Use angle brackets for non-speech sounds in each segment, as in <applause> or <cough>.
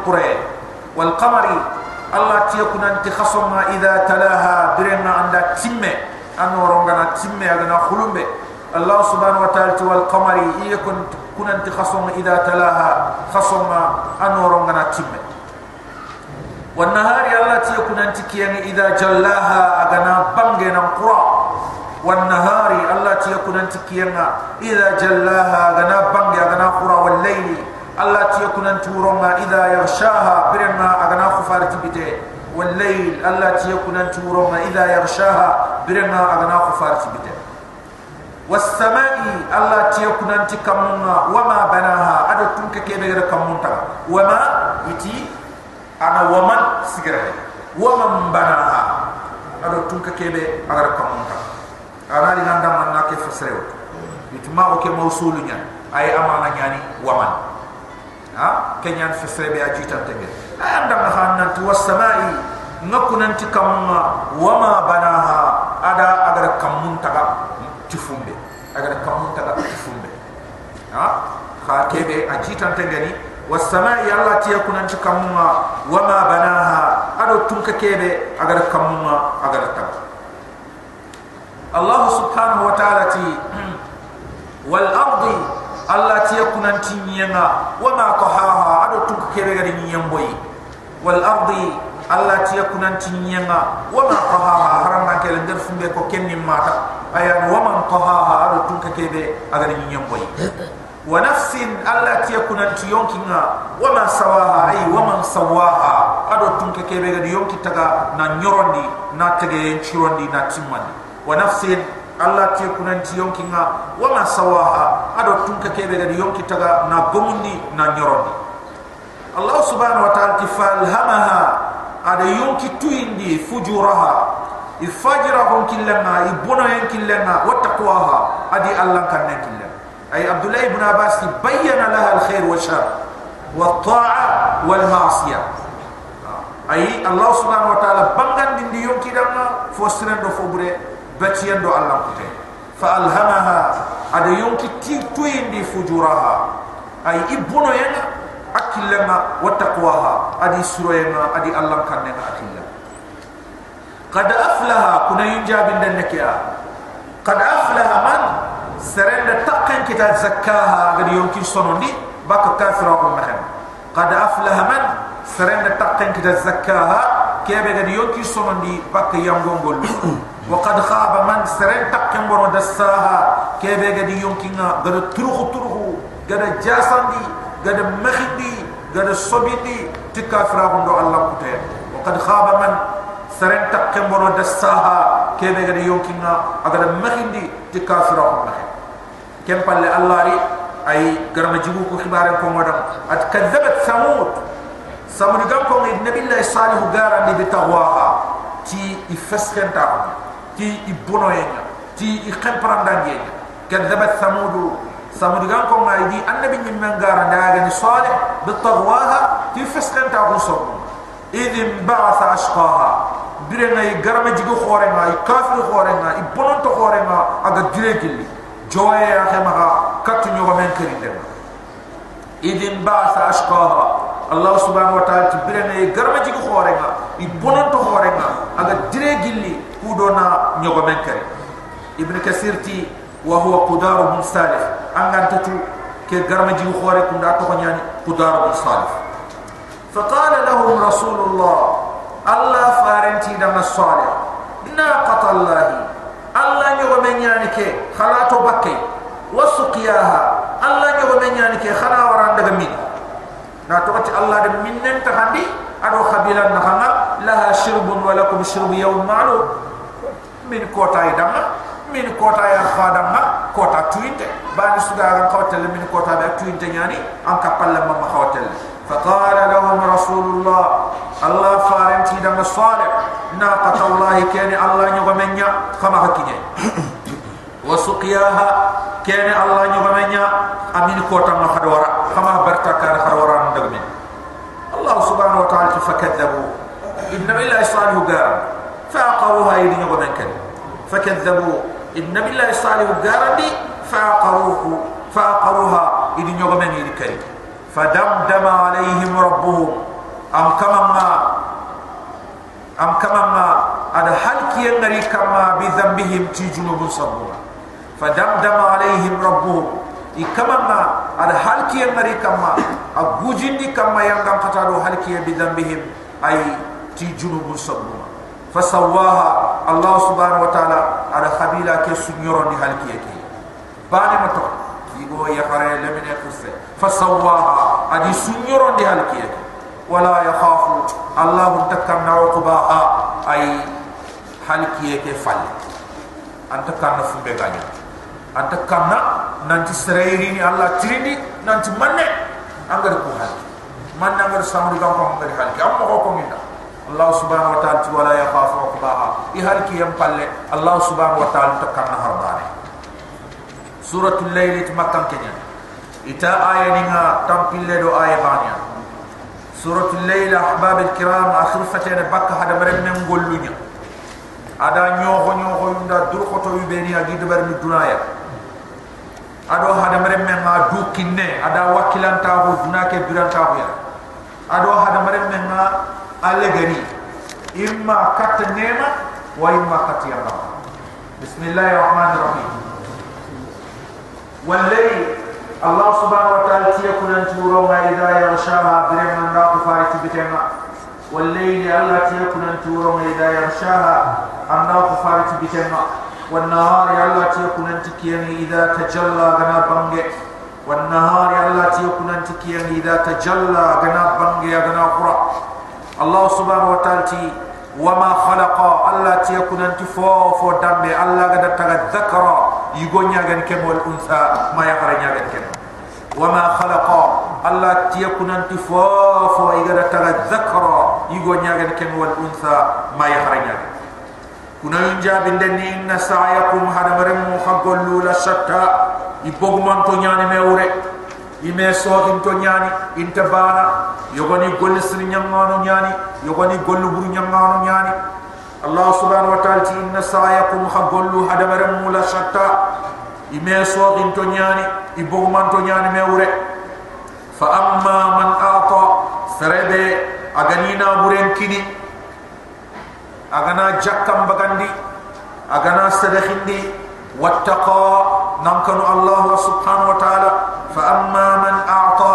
القرى والقمر. الله تيكون أنت خصم إذا تلاها برنا عند تمة أنو رونغنا تمة أغنا خلوم الله سبحانه وتعالى والقمر يكون كن أنت خصم إذا تلاها خصم أنو رونغنا تمة والنهار الله تيكون أنت كيان إذا جلاها أغنا بانغنا قرى. والنهار الله تيكون أنت كيان إذا جلاها أغنا بانغ أغنا قرى. والليل الله تيكون أنت ورما إذا يغشاها برنا أغنا خفارتي بته والليل الله تيكون أنت ورما إذا يغشاها برنا أغنا خفارتي بته والسماء الله تيكون أنت كمنا وما بناها أدو تنك كيبه كمنا وما يتي أنا ومن سجره ومن بناها أدو تنك كيبه أغر كمنا أنا لنا دام أنك فسره يتما أوكي موصولنا أي أمانا يعني ومن ha? Kenyan fesre be ajita tege anda na hanna tu wasamai ngakunan ti kamma wama banaha? Ada agar kamun taga tifumbe agar kamun taga tifumbe ha? Kha kebe ajita tege ni. Wasamai allah ti yakunan ti kamma wama banaha? Ado tunka kebe agar kamma agar taga Allah subhanahu wa ta'ala ti sinyenga wama qahaha ado tun kebe gari nyemboy wal ardi alla tiya kunan tinyenga wama qahaha haramma kele der funde ko kenni mata. Ayan waman haha ado tun kebe agari nyemboy wa nafsin alla tiya kunan tiyonkinga wama sawaha ay waman sawaha ado tun kebe gari yonki taga na nyorondi na tege chirondi na timmandi wa nafsin Allah ti kunanti yonki nga wama sawaha ado tunka kebe gadi yonki taga na gomundi na nyorondi Allah subhanahu wa ta'ala ti falhamaha ada yonki tuindi fujuraha ifajira hon killenga ibono yen killenga wa taqwaha adi Allah kan ne killenga ay Abdullah ibn Abbas bayyana laha alkhair wa shar wa ta'a wal ma'siyah ay Allah subhanahu wa ta'ala bangan dindi yonki dama fo sirendo fo bure batiyan do Allah kute fa alhamaha ada yonki ti tuyindi fujuraha. Ay ibuno yana akillama wa taqwaha. Adi suroyema adi Allah kannena akilla qad aflaha kuna yunjabin dan nakiya qad aflaha man serenda taqan kita zakkaha gadi yonki sonondi baka kafira ko mahem qad aflaha man serenda taqan kita zakkaha kebe gadi yoki sonon di bakke yangongol <coughs> wa qad khaba man saren takken boro da saha kebe gadi yonki na gada turuhu turuhu gada jasandi gada makhidi gada sobiti tika frabundo allah kutaya. Wa qad khaba man saren takken boro da saha kebe gadi yonki na agada makhidi tika frabundo kempalle allah ri ay garma jigu ko xibaare ko modam at kadzabat samud ثمود ثمود قام النبي الله صالح قارن بتغواها تي يفسخن تاعهم ti ibono yenga ti i khempranda yenga kadzabat samud samud gan ko ngai di annabi nyim mangara ndaga ni salih bi tagwaha ti fiskan ta ko so idin ba'atha ashqaha dire ngai garama jigo khore ngai kafir khore ngai ibono to khore ngai aga dire gilli joye ya khemaga katu nyoba men keri dem idin ba'atha ashqaha allah subhanahu wa ta'ala tibire ngai garama jigo khore ngai ibono to khore ngai aga dire gilli kudona nyogo menkere ibn kasir ti wa huwa qudar bin salih. Angan tatu ke garma ji khore kunda to ko nyani qudar bin salih. Fa qala lahum rasulullah allah farenti da masalih naqata allah allah nyogo menyani ke khalato bakke. Wasuqiyaha allah nyogo menyani ke khana waran daga min na to ti allah de minnen ta handi ado khabilan na khanga laha shirbun wa lakum shirbu yawm ma'lum min kota idanga min kota ya khadanga kota tuinte bani sudaran kawtel min kota be tuinte nyani an kapal lamma ma kawtel فقال لهم رسول الله الله فارنتي دم الصالح ناقة الله كان الله نغمنيا كما حكيني وسقياها كان الله يغمنيا أمين كوتا ما خدورا فما برتكار خدورا من الله سبحانه وتعالى فكذبوا إنما إلا إصاله قارا فأقروها إذن يغمنك فكذبوا إنما إلا إصاله قارا فأقروه فأقروها إذن يغمني لكي فدمدم عليهم ربهم أم كما ما أم كما ما أدى حلكي النريكا ما بذنبهم تجنب صبورا فدمدم عليهم ربهم يكمنا على حالكي مري كما اغوجيني كما ينغم قتادو حالكي بذنبهم اي تجنوب سبوا فسواها الله سبحانه وتعالى على خبيلا كسنيرون دي حالكي كي باني متو يبو يخر لمن يكس فسواها ادي سنيرون دي حالكي ولا يخاف الله تكن عقباها اي حالكي كي فال انت كان في بغانيه anta kanna nanti sereyri ni allah tirindi nanti manne angar ko hal manna ngar samri gam ko ngar halki. Amma ko ko minda allah subhanahu wa ta'ala wala yakhafu uqbaha i halki yam palle allah subhanahu wa ta'ala takanna harbane suratul layl tmakam kenya. Ita aya ninga tampille do aya suratul layl ahbab alkiram akhir fatena bakka hada mare men gollunya. Ada nyoho nyoho yunda dur khoto yu beni agi de bar ni dunaya ado hada mere men ma du kinne ada wakilan tabu bu ke biran tabu ya. Ado hada mere men ma alle imma kat nema wa imma kat ya allah bismillahir rahmanir rahim allah subhanahu wa ta'ala tiyakun an turu ma idha yashaha bir man ra tu ti allah tiyakun an turu ma idha yashaha an ra tu ti والنهار الله تيكون أنت كيان إذا تجلى غنا بانج والنهار الله تيكون أنت كيان إذا تجلى غنا بانج غنا قرى الله سبحانه وتعالى وما خلق الله تيكون أنت فو فو دم الله قد تذكر يغنيا غن كم والأنثى ما يقرأ غن كم. وما خلق الله تيكون فو إذا تذكر يغنيا غن كم والأنثى ما يقرأ غن kuna yunja bindeni inna sa'yakum hada maremu khagollu la shatta ibogman to nyani mewre ime so in to nyani inta bana yogoni golli sir nyamano nyani yogoni gollu buru nyamano nyani allah subhanahu wa ta'ala ti inna sa'yakum khagollu hada maremu la shatta ime so in to nyani ibogman to nyani mewre fa amma man ata sarebe aganina buren kini agana jakkam bagandi agana sadakhindi wattaqa namkanu allah subhanahu wa ta'ala fa amma man a'ta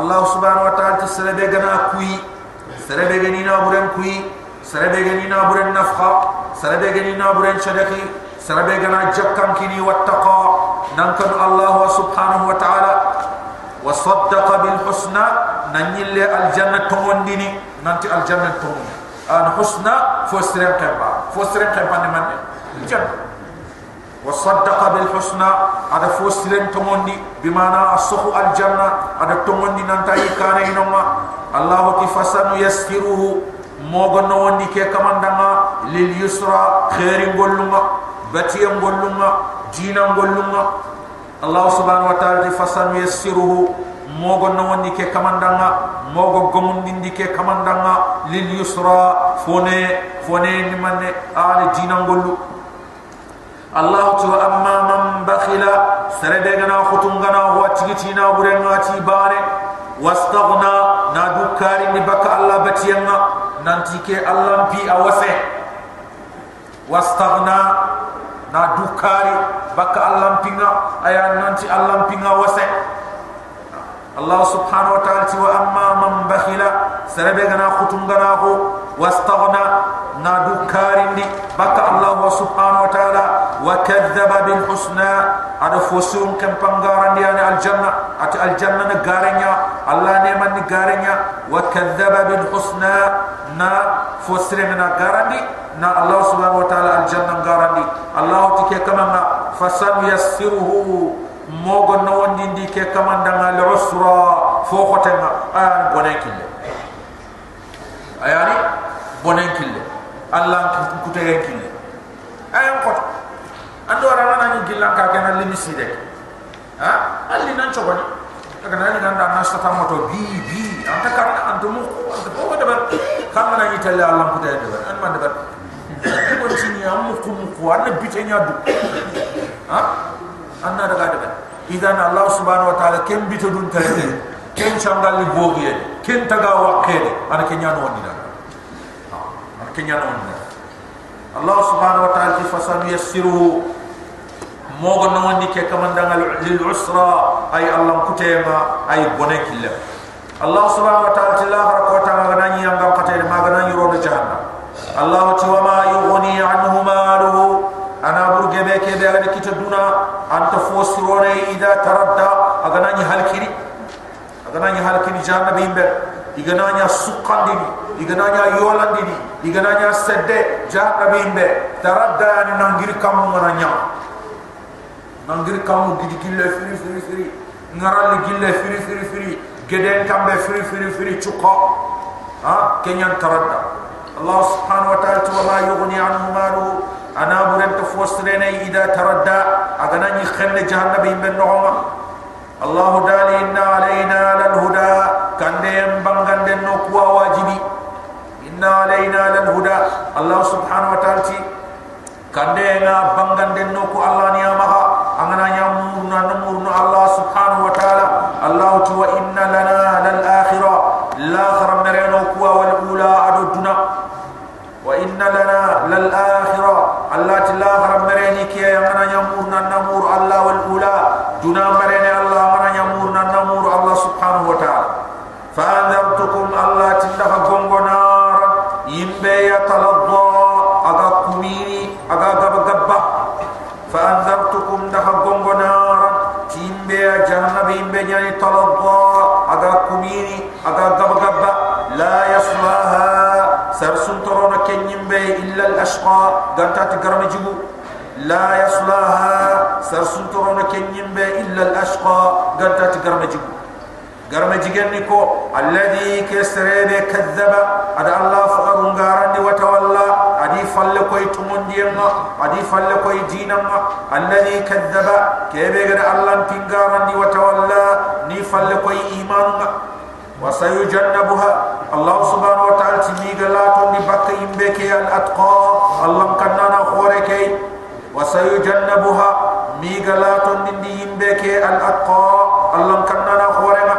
allah subhanahu wa ta'ala tisrabe gana kui sarabe gani na buren kui sarabe gani na buren nafkha sarabe gani na buren sadakhi sarabe gana jakkam kini wattaqa namkanu allah subhanahu wa ta'ala wa saddaqa bil husna nanyille al jannatu mondini nanti al jannatu mondini an husna fo siren qeba fo siren qeba ni man jan wa saddaqa bil husna ada fo siren tomondi bimana ashu al janna ada tomondi nan tayi kana inoma allah ki fasanu yaskiruhu mogo no wondi ke kamandanga lil yusra khairin gollunga batiya gollunga dina gollunga allah subhanahu wa ta'ala fasanu yaskiruhu mogo nowonni ke kamandanga mogo gomundindi ke kamandanga lil yusra fone fone ni manne ala dinangollu allah tu amma man bakhila serebe gana khutungana wa tigitina burenga ti bare wastaghna na dukari ni baka allah batiyanga nanti ke allah pi awase. Wastaghna na dukari baka allah pinga aya nanti allah pinga wase الله سبحانه وتعالى وأما من بخل سربنا ختم غناه واستغنى نادو كارندي بك الله سبحانه وتعالى وكذب بالحسنى. على فسوم كم بانغارندي يعني الجنة. أت الجنة نغارنيا. الله نعمن نغارنيا. وكذب بالحسنى. نا فسرنا غارندي نا الله سبحانه وتعالى الجنة غارندي الله تكي كمان فسن يسره mogo no wondi ndi ke kamandanga al usra fo khotenga ayan bonen kille. Ayani bonen kille. Allah kute yen kille. Ayan kot. Ando ara na ni gilla ka kana limi side ha? Alli nan chobani daga nani nan da nasta ta moto. Bi bi. Anta karna antu mu anta ko da bar kamana ni telle allah kute de bar an man de bar. Ko tini am mu kum ko an bitenya du ha? Anna daga daga إذن الله سبحانه وتعالى كم بتدون تهدي؟ كم شغل بوغي كم تغا وقيل أنا كن يانو نعم. أنا كن يانو نعم. الله سبحانه وتعالى فسن يسره موغ نواني كمان دان للعسرة أي الله كتيما أي بونك الله الله سبحانه وتعالى الله رب وتعالى غناني ينغم قتل ما غناني رون جهنم. الله تعالى ما يغني عنه ماله. أنا برغي بيكي بيغني كتدونا anta fosirone ida taradda aganani halkiri aganani halkiri jahannam imbe igananya suqandini igananya yolandini igananya sedde jahannam imbe taradda yani nangiri kam mananya nangiri kam gidi gille firi firi firi. Ngaral gille firi firi firi. Geden kambe firi firi firi. Chuqa ha? Kenyan taradda. Allah subhanahu wa ta'ala wa ma yughni anhu malu أنا بورن تفوسترين إذا تردى. اغناني خل جهنم بين نعمة. الله تعالى ان علينا للهدى. كان دين بان نقوى واجبي. ان علينا للهدى. الله سبحانه وتعالى كان دين بان نقوى الله نيامها. اغنا يامورنا نمورنا الله سبحانه وتعالى. الله تو إن لنا aga gaba gabba la yaslaha sarsun torona kenyimbe illa al ashqa ganta tigarame jibu la yaslaha sarsun torona kenyimbe illa al ashqa ganta tigarame jibu garma jigenni ko alladhi kasrebe kadzaba ada allah faqarun garandi wa tawalla adi falle koy tumondiyamma adi falle koy dinamma alladhi kadzaba kebe gada allah وسيجنبها. الله سبحانه وتعالى تميغ لا تندي بك يمبك الأتقى. الله كنا نخورك وسيجنبها. ميغ لا تندي يمبك الأتقى. الله كنا نخورك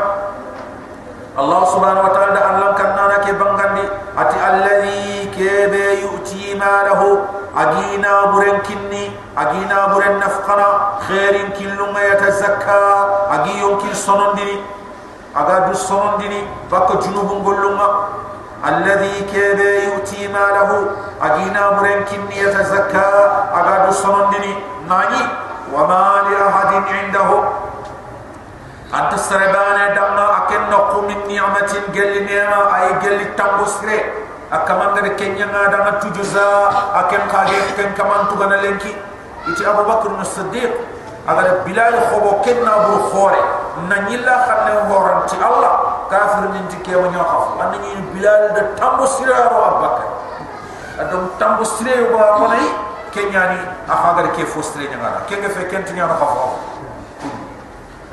الله سبحانه وتعالى الله كنا نكي بنغني. أتي الذي كيبي يؤتي ما له أجينا برن كني. أجينا برن نفقنا. خير كل ما يتزكى. أجيون كل سنن سنندني اغا دو سنندني باك جنوب غلوما الذي كيبي يؤتي ماله أجينا برن كني يتزكى اغا دو سنندني ناني وما لأحد عنده. أنت سربانه دما أكن نقو من نعمة قال نعمة. أي قال تامبسري اكمان غير كينيا غادا تجزا أكن قاغي كن كمان تغنا لنكي. يتي أبو بكر الصديق؟ اگر بلال خوبو كن ابو خوري نانيلا خن هورنتي الله كافر ننتي كيو نيو خاف. ان ني بلال د تامبسري ابو بكر أدم تامبسري با بلاي كينيا ني افاغر كي فوستري نغادا كيغا في كنت نيو خاف.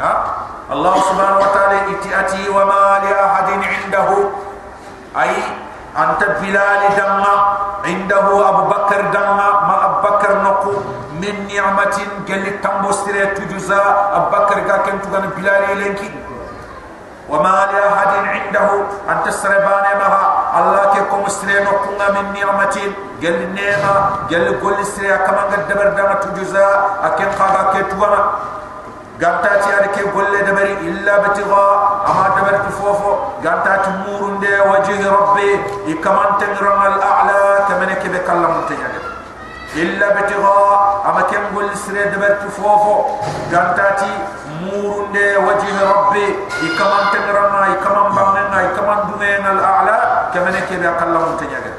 ها؟ الله سبحانه وتعالى إتياتي وما لأحد عنده. أي أنت بلال دما عنده أبو بكر دما ما أبو بكر نقو. من نعمة قال تمبستر تجزا ابو بكر كان تغن بلال لينكي. وما لاحد عنده انت سربان ما الله كيكم استرين نقو من نعمة. قال نعمة. قال قول استريا كما قد دبر دما تجزا اكن قاغا كتوانا gantati ada ke golle dabari illa batiga ama dabari tu fofo gantati murunde wajhi rabbi ikamante ramal a'la kamane ke إلا بتغاء أما كم قول سريد برت فوفو جانتاتي مورون دي وجه ربي إكمان تنرنا إكمان بمنا إكمان دمين الأعلى كمان كيبا قلهم تنجد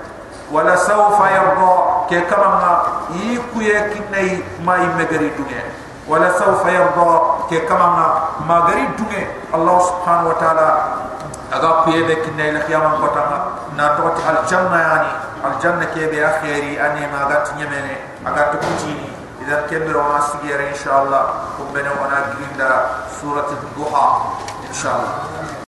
ولا سوف يرضى كمان ما يكوي كني ما يمجري دنيا ولا سوف يرضى كمان ما مجري دنيا الله سبحانه وتعالى أقاب يدك كني لخيام قطعنا نتوت الجنة يعني. aljanna kebe akhiri ani ma gat nyemene agat kutini idan kebe wa sigere inshallah kubene wana grinda surat duha inshallah